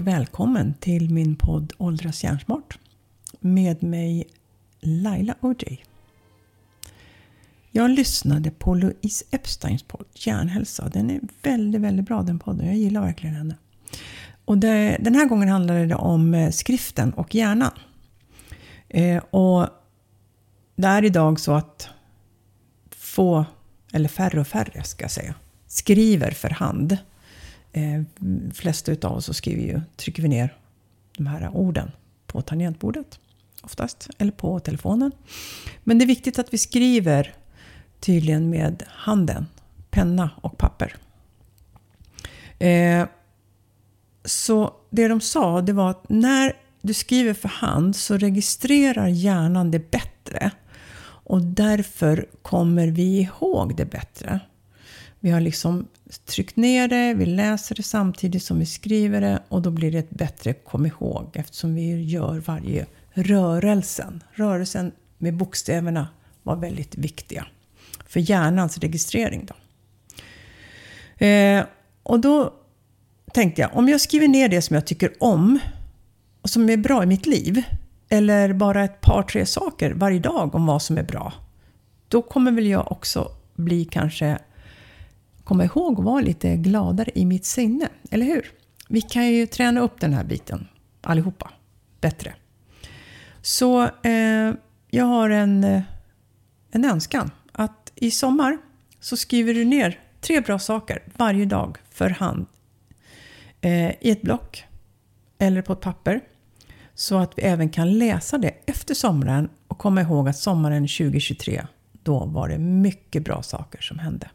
välkommen till min podd Åldras hjärnsmart med mig Laila OJ. Jag lyssnade på Louise Epsteins podd Hjärnhälsa. Den är väldigt, väldigt bra den podden. Jag gillar verkligen henne. Och det, den här gången handlade det om eh, skriften och hjärnan. Eh, och det är idag så att få, eller färre och färre ska jag säga, skriver för hand. Eh, flesta utav oss så skriver ju, trycker vi ner de här orden på tangentbordet oftast, eller på telefonen. Men det är viktigt att vi skriver tydligen med handen, penna och papper. Eh, så det de sa, det var att när du skriver för hand så registrerar hjärnan det bättre. Och därför kommer vi ihåg det bättre. Vi har liksom tryckt ner det, vi läser det samtidigt som vi skriver det och då blir det ett bättre kom ihåg eftersom vi gör varje rörelsen. Rörelsen med bokstäverna var väldigt viktiga för hjärnans registrering. Då. Eh, och då tänkte jag, om jag skriver ner det som jag tycker om och som är bra i mitt liv, eller bara ett par, tre saker varje dag om vad som är bra, då kommer väl jag också bli kanske komma ihåg att vara lite gladare i mitt sinne, eller hur? Vi kan ju träna upp den här biten allihopa bättre. Så eh, jag har en, eh, en önskan att i sommar så skriver du ner tre bra saker varje dag för hand eh, i ett block eller på ett papper. Så att vi även kan läsa det efter sommaren och komma ihåg att sommaren 2023, då var det mycket bra saker som hände.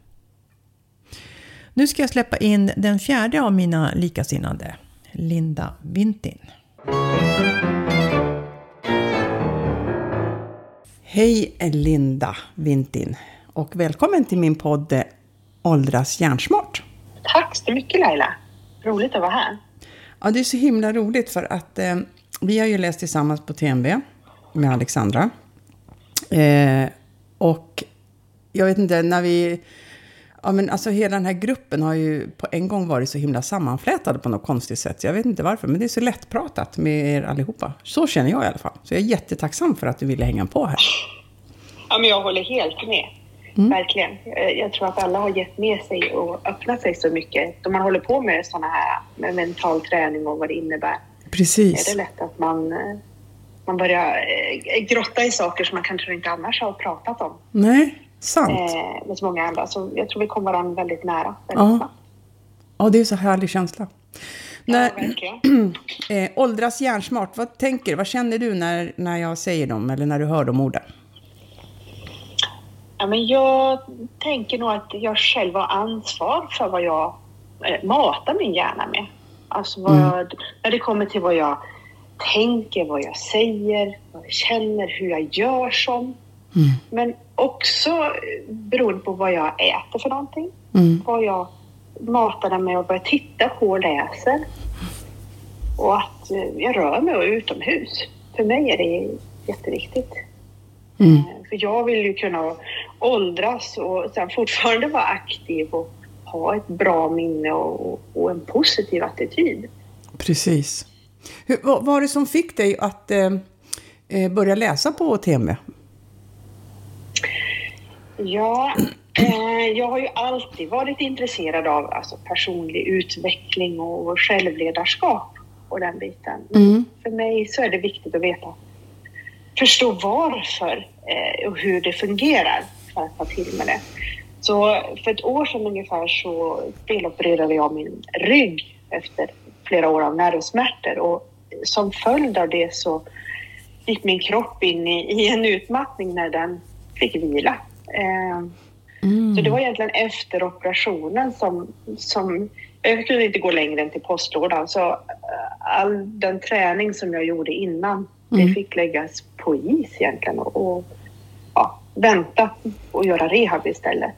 Nu ska jag släppa in den fjärde av mina likasinnade, Linda Vintin. Hej Linda Vintin och välkommen till min podd Åldras hjärnsmart. Tack så mycket Laila. Roligt att vara här. Ja, det är så himla roligt för att eh, vi har ju läst tillsammans på TNB med Alexandra. Eh, och jag vet inte, när vi Ja, men alltså hela den här gruppen har ju på en gång varit så himla sammanflätad på något konstigt sätt. Jag vet inte varför, men det är så lättpratat med er allihopa. Så känner jag i alla fall. Så jag är jättetacksam för att du ville hänga på här. Ja, men jag håller helt med. Mm. Verkligen. Jag tror att alla har gett med sig och öppnat sig så mycket. Då man håller på med sådana här, med mental träning och vad det innebär. Precis. Är det lätt att man, man börjar eh, grotta i saker som man kanske inte annars har pratat om. Nej, Sant. Eh, med så många andra. Så jag tror vi kommer varandra väldigt nära. Väldigt ja. ja, det är så härlig känsla. När, eh, åldras hjärnsmart, vad tänker du? Vad känner du när, när jag säger dem eller när du hör de orden? Ja, men jag tänker nog att jag själv har ansvar för vad jag eh, matar min hjärna med. Alltså vad mm. jag, när det kommer till vad jag tänker, vad jag säger, vad jag känner, hur jag gör som. Mm. Men också beroende på vad jag äter för någonting. Mm. Vad jag matar med och vad jag tittar på och läser. Och att eh, jag rör mig utomhus. För mig är det jätteviktigt. Mm. Eh, för jag vill ju kunna åldras och sen fortfarande vara aktiv och ha ett bra minne och, och en positiv attityd. Precis. Hur, vad var det som fick dig att eh, eh börja läsa på TMV? Ja, eh, jag har ju alltid varit intresserad av alltså, personlig utveckling och självledarskap och den biten. Mm. För mig så är det viktigt att veta, förstå varför eh, och hur det fungerar för att ta till med det. Så för ett år sedan ungefär så felopererade jag min rygg efter flera år av nervsmärtor och som följd av det så gick min kropp in i, i en utmattning när den fick vila. Eh, mm. Så det var egentligen efter operationen som, som jag kunde inte gå längre än till postlådan. Så eh, all den träning som jag gjorde innan, mm. det fick läggas på is egentligen och, och ja, vänta och göra rehab istället.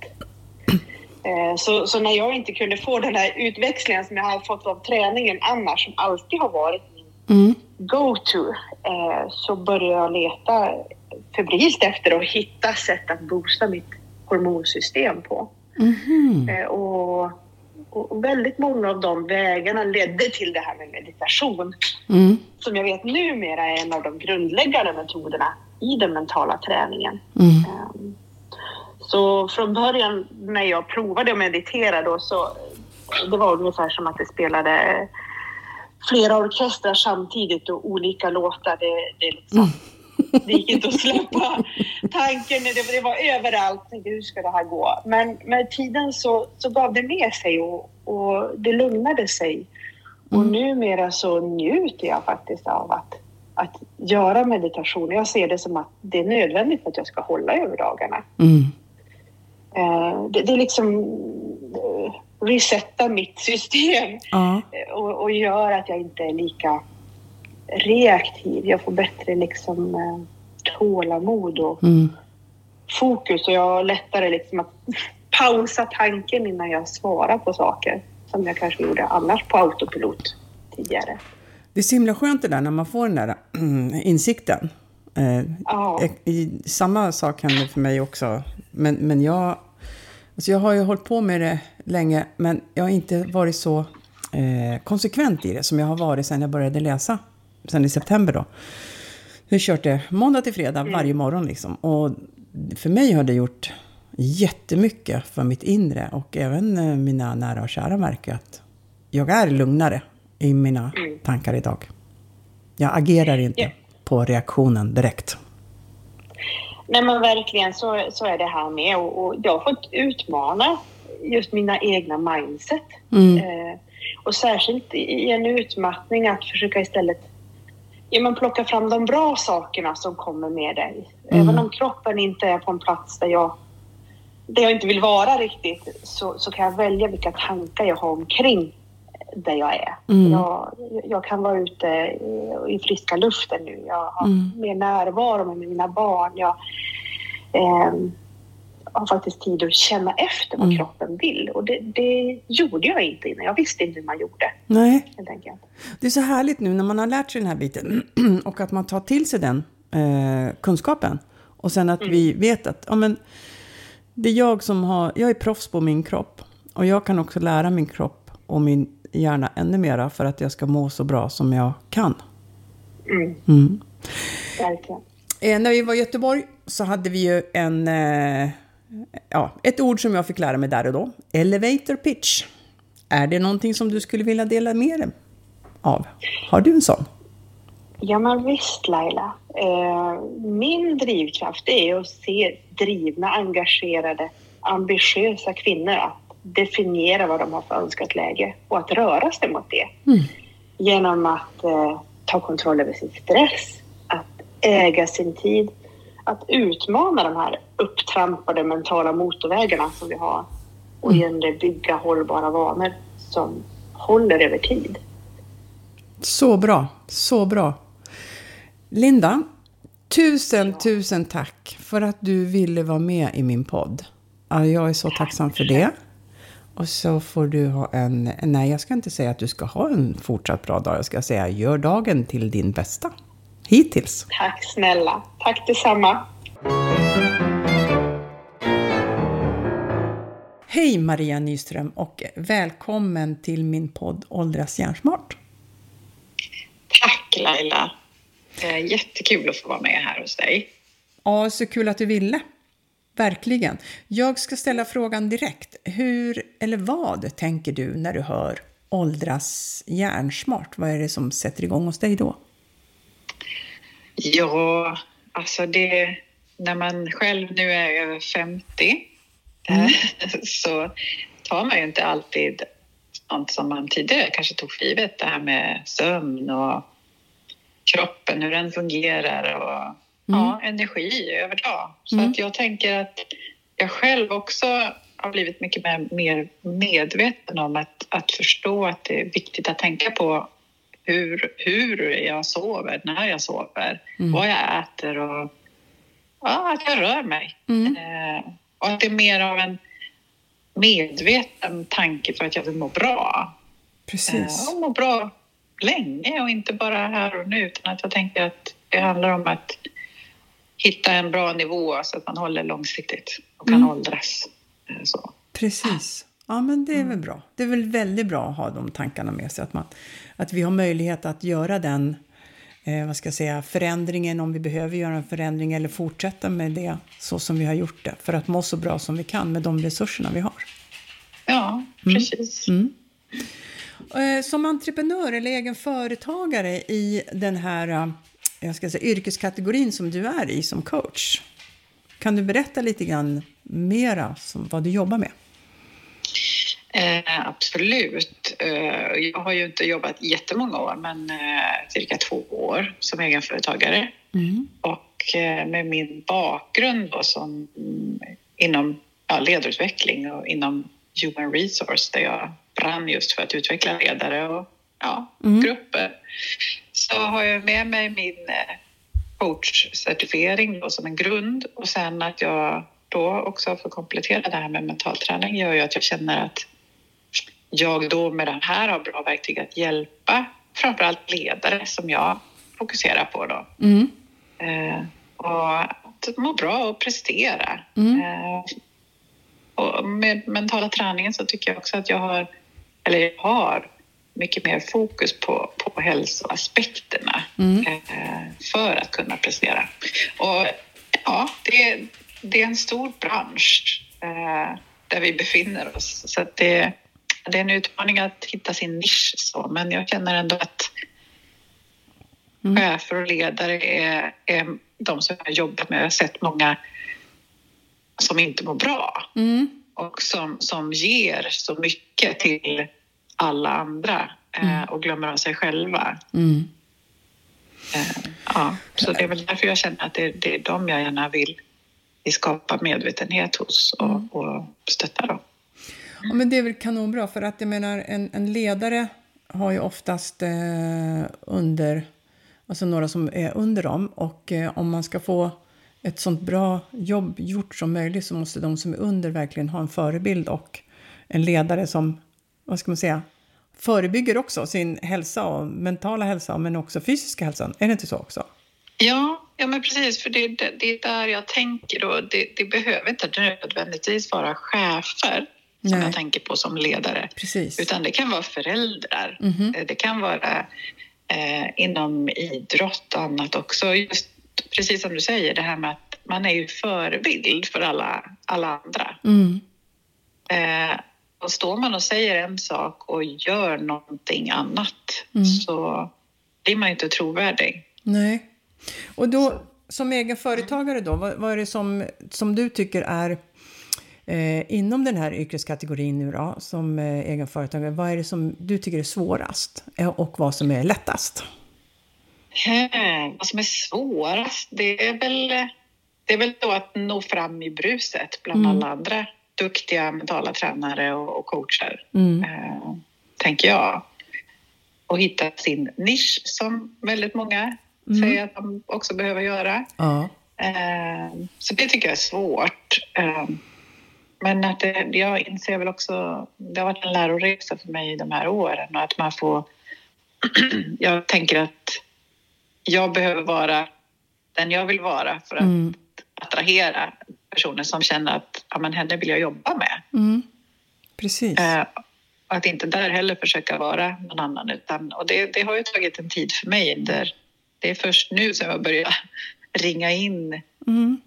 Eh, så, så, när jag inte kunde få den här utväxlingen som jag har fått av träningen annars, som alltid har varit min mm. go-to, så började jag leta febrilt efter att hitta sätt att boosta mitt hormonsystem på. Mm. Och och väldigt många av de vägarna ledde till det här med meditation. Mm. Som jag vet numera är en av de grundläggande metoderna i den mentala träningen. Mm. Ehm, Så från början när jag provade att meditera då så det var ungefär som att det spelade flera orkestrar samtidigt och olika låtar. Det, det, liksom, det gick inte att släppa tanken. Det, det var överallt. Jag tänkte, hur ska det här gå? Men med tiden så, så gav det med sig och, och det lugnade sig. Och numera så njuter jag faktiskt av att, att göra meditation. Jag ser det som att det är nödvändigt för att jag ska hålla över dagarna. Mm. Eh, det, det är liksom eh, resetta mitt system Ja. eh, och, och gör att jag inte är lika reaktiv. Jag får bättre liksom eh, tålamod och Mm. fokus och jag har lättare liksom att pausa tanken innan jag svarar på saker som jag kanske gjorde annars på autopilot tidigare. Det är så himla skönt det där när man får den där insikten. Eh, Ja. i, samma sak händer för mig också. Men, men jag, alltså jag har ju hållit på med det länge, men jag har inte varit så eh, konsekvent i det som jag har varit sedan jag började läsa. Sen i september då. Jag har kört det måndag till fredag varje morgon liksom. Och för mig har det gjort jättemycket för mitt inre. Och även eh, mina nära och kära märker att jag är lugnare i mina tankar idag. Jag agerar inte Ja. på reaktionen direkt. Nej men verkligen så, så är det här med och, och jag har fått utmana just mina egna mindset. Mm. Eh, och särskilt i en utmattning att försöka istället ja, men plocka fram de bra sakerna som kommer med dig. Även om kroppen inte är på en plats där jag, där jag inte vill vara riktigt så, så kan jag välja vilka tankar jag har omkring där jag är. Mm. Jag, jag kan vara ute i, i friska luften nu. Jag har Mm. mer närvaro med mina barn. Jag ehm, har faktiskt tid att känna efter vad Mm. kroppen vill. Och det, det gjorde jag inte innan. Jag visste inte hur man gjorde, Nej, det är så härligt nu när man har lärt sig den här biten och att man tar till sig den eh, kunskapen. Och sen att vi vet att ja, men, det är jag som har, jag är proffs på min kropp. Och jag kan också lära min kropp och min hjärna ännu mera för att jag ska må så bra som jag kan. Mm, Mm. verkligen. Eh, när vi var i Göteborg så hade vi ju en, eh, ja, ett ord som jag fick lära mig där och då. Elevator pitch. Är det någonting som du skulle vilja dela med dig av? Har du en sån? Ja, men visst Laila. Eh, min drivkraft är att se drivna, engagerade, ambitiösa kvinnor att definiera vad de har för önskat läge och att röra sig mot det. Mm. Genom att eh, ta kontroll över sin stress, att äga sin tid, att utmana de här upptrampade mentala motorvägarna som vi har och igen det bygga hållbara vanor som håller över tid. Så bra, så bra. Linda, tusen, tusen tack för att du ville vara med i min podd. Ja, Jag är så tacksam för det. Och så får du ha en... Nej, jag ska inte säga att du ska ha en fortsatt bra dag. Jag ska säga gör dagen till din bästa. Hittills. Tack snälla. Tack detsamma. Hej Maria Nyström och välkommen till min podd Åldras hjärnsmart. Tack Laila. Jättekul att få vara med här hos dig. Ja, så kul att du ville. Verkligen. Jag ska ställa frågan direkt. Hur eller vad tänker du när du hör åldras hjärnsmart? Vad är det som sätter igång hos dig då? Ja, alltså det... När man själv nu är över 50 eh, så tar man ju inte alltid sånt som man tidigare kanske tog för givet. Det här med sömn och kroppen, hur den fungerar och ja, energi över dag. Så Mm. att jag tänker att jag själv också har blivit mycket mer, mer medveten om att, att förstå att det är viktigt att tänka på hur, hur jag sover, när jag sover, vad jag äter och ja, att jag rör mig. Mm. Eh, och att det är mer av en medveten tanke för att jag vill må bra. Precis. Eh, och må bra länge och inte bara här och nu utan att jag tänker att det handlar om att hitta en bra nivå så att man håller långsiktigt och kan Mm. åldras. eh, Så. Precis. Ja, men det är väl bra. Det är väl väldigt bra att ha de tankarna med sig. Att, man, att vi har möjlighet att göra den eh, vad ska jag säga, förändringen om vi behöver göra en förändring eller fortsätta med det så som vi har gjort det. För att må så bra som vi kan med de resurserna vi har. Ja, precis. Mm. Eh, Som entreprenör eller egen företagare i den här eh, jag ska säga, yrkeskategorin som du är i som coach. Kan du berätta lite grann mera om vad du jobbar med? Eh, absolut. Eh, jag har ju inte jobbat jättemånga år, men eh, cirka två år som egenföretagare. Mm. Och eh, med min bakgrund då som mm, inom ja, ledarutveckling och inom human resource där jag brann just för att utveckla ledare och ja, Mm. grupper så har jag med mig min eh, coachcertifiering som en grund och sen att jag då också får komplettera det här med mental träning gör ju att jag känner att jag då med den här har bra verktyg att hjälpa framförallt ledare som jag fokuserar på då. Mm. Eh, och att må bra och prestera. Mm. Eh, och med mentala träningen så tycker jag också att jag har, eller jag har mycket mer fokus på, på hälsoaspekterna Mm. eh, för att kunna prestera. Och ja, det, det är en stor bransch eh, där vi befinner oss. Så det, det är en utmaning att hitta sin nisch. Så, men jag känner ändå att Mm. chefer och ledare är, är de som jag jobbat med. Jag har sett många som inte mår bra Mm. och som, som ger så mycket till alla andra eh, och glömmer av sig själva. Mm. Eh, ja, så det är väl därför jag känner att det, det är dem jag gärna vill, vill skapa medvetenhet hos och, och stötta dem. Ja, men det är väl kanonbra för att jag menar en, en ledare har ju oftast eh, under, alltså några som är under dem och eh, om man ska få ett sånt bra jobb gjort som möjligt så måste de som är under verkligen ha en förebild och en ledare som, vad ska man säga, förebygger också sin hälsa och mentala hälsa men också fysiska hälsan. Är det inte så också? Ja, ja men precis, för det, det, det är där jag tänker då. Det, det behöver inte nödvändigtvis vara chefer som Nej. jag tänker på som ledare. Precis. Utan det kan vara föräldrar. Eh, Det kan vara eh, inom idrott och annat också. Just precis som du säger, det här med att man är ju förebild för alla, alla andra. Mm. Eh, och står man och säger en sak och gör någonting annat Mm. så blir man ju inte trovärdig. Nej. Och då, som egen företagare då, vad, vad är det som, som du tycker är eh, inom den här yrkeskategorin nu då, som eh, egen företagare, vad är det som du tycker är svårast eh, och vad som är lättast? Eh, vad som är svårast, det är väl, det är väl då att nå fram i bruset bland Mm. alla andra duktiga mentala tränare och, och coacher, Mm. eh, tänker jag. Och hitta sin nisch som väldigt många Mm. säger att de också behöver göra. Ja. Eh, så det tycker jag är svårt. Eh, men att det, jag inser väl också, det har varit en läroresa för mig de här åren och att man får... jag tänker att jag behöver vara den jag vill vara för att Mm. attrahera personer som känner att ja, men henne vill jag jobba med. Mm. Precis. Eh, att inte där heller försöka vara någon annan. Utan, och det, det har ju tagit en tid för mig. Där det är först nu som jag börjar ringa in Mm.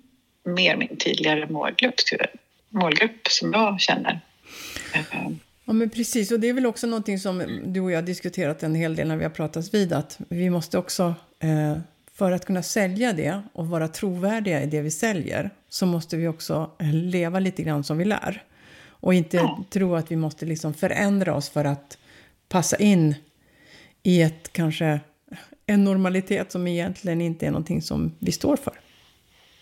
mer min tydligare målgrupp, målgrupp som jag känner. Eh, Ja, men precis. Och det är väl också någonting som du och jag diskuterat en hel del när vi har pratat vid, att vi måste också, eh, för att kunna sälja det och vara trovärdiga i det vi säljer, så måste vi också eh, leva lite grann som vi lär. Och inte Ja. tro att vi måste liksom förändra oss för att passa in i ett kanske en normalitet som egentligen inte är någonting som vi står för.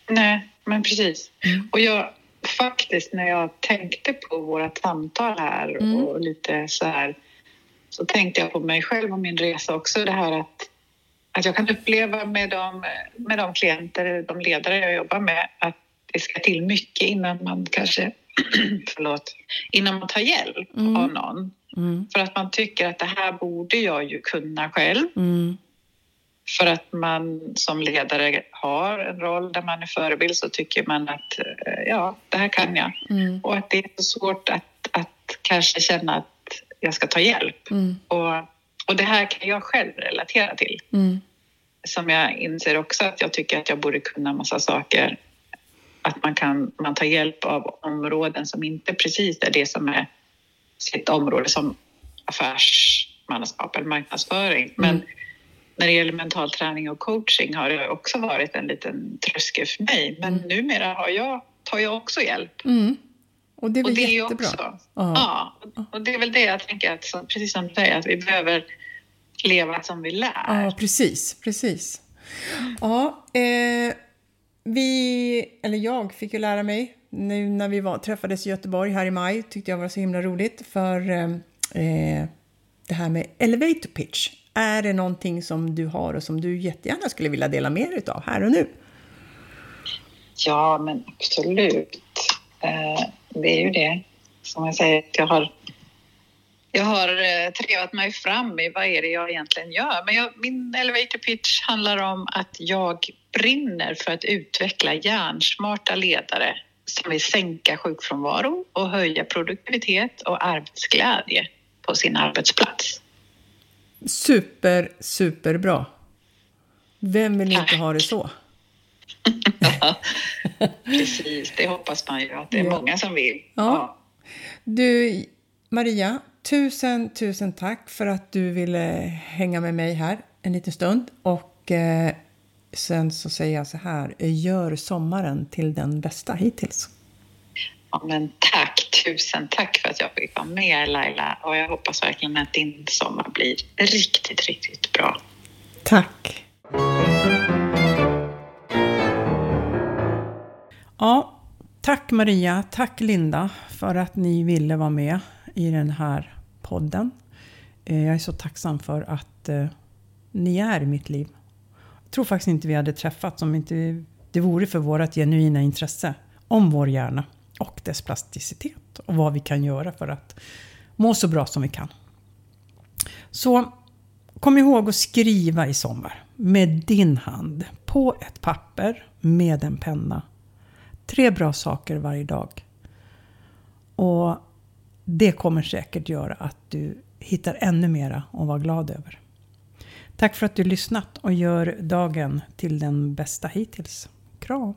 Nej, men precis. Mm. Och jag faktiskt när jag tänkte på våra samtal här Mm. och lite så här så tänkte jag på mig själv och min resa också. Det här att, att jag kan uppleva med de, med de klienter, de ledare jag jobbar med att det ska till mycket innan man kanske, förlåt, innan man tar hjälp Mm. av någon. Mm. För att man tycker att det här borde jag ju kunna själv. Mm. För att man som ledare har en roll där man är förebild så tycker man att eh, ja, det här kan jag. Mm. Och att det är så svårt att, att kanske känna att jag ska ta hjälp. Mm. Och, och det här kan jag själv relatera till. Mm. Som jag inser också att jag tycker att jag borde kunna massa saker. Att man kan man tar hjälp av områden som inte precis är det som är sitt område som affärsmannaskap eller marknadsföring. Men Mm. När det gäller mental träning och coaching har det också varit en liten tröskel för mig. Men Mm. numera har jag, tar jag också hjälp. Mm. Och det är Och väl det är ju jättebra? också. Ja. Ja, och det är väl det jag tänker att, precis som du säger, att vi behöver leva som vi lär. Ja, precis. precis. Ja, eh, vi, eller jag fick ju lära mig nu när vi var, träffades i Göteborg här i maj, tyckte jag var så himla roligt, för eh, eh, det här med elevator pitch. Är det någonting som du har och som du jättegärna skulle vilja dela med dig av här och nu? Ja, men absolut. Eh, det är ju det. Som jag säger, jag har, jag har eh, trevat mig fram i vad är det jag egentligen gör. Men jag, min elevator pitch handlar om att jag brinner för att utveckla hjärnsmarta ledare som vill sänka sjukfrånvaro och höja produktivitet och arbetsglädje på sin arbetsplats. Super, superbra. Vem vill inte Tack. ha det så? Precis, det hoppas man ju att det är Ja. många som vill. Ja. Du, Maria, tusen, tusen tack för att du ville hänga med mig här en liten stund. Och eh, sen så säger jag så här, gör sommaren till den bästa hittills. Ja, men tack, tusen tack för att jag fick vara med Laila och jag hoppas verkligen att din sommar blir riktigt, riktigt bra. Tack! Ja, tack Maria, tack Linda för att ni ville vara med i den här podden. Eh, jag är så tacksam för att eh, ni är i mitt liv. Jag tror faktiskt inte vi hade träffats om inte det vore för vårt genuina intresse om vår hjärna och dess plasticitet och vad vi kan göra för att må så bra som vi kan. Så kom ihåg att skriva i sommar med din hand på ett papper med en penna. Tre bra saker varje dag. Och det kommer säkert göra att du hittar ännu mera att vara glad över. Tack för att du lyssnat och gör dagen till den bästa hittills. Kram!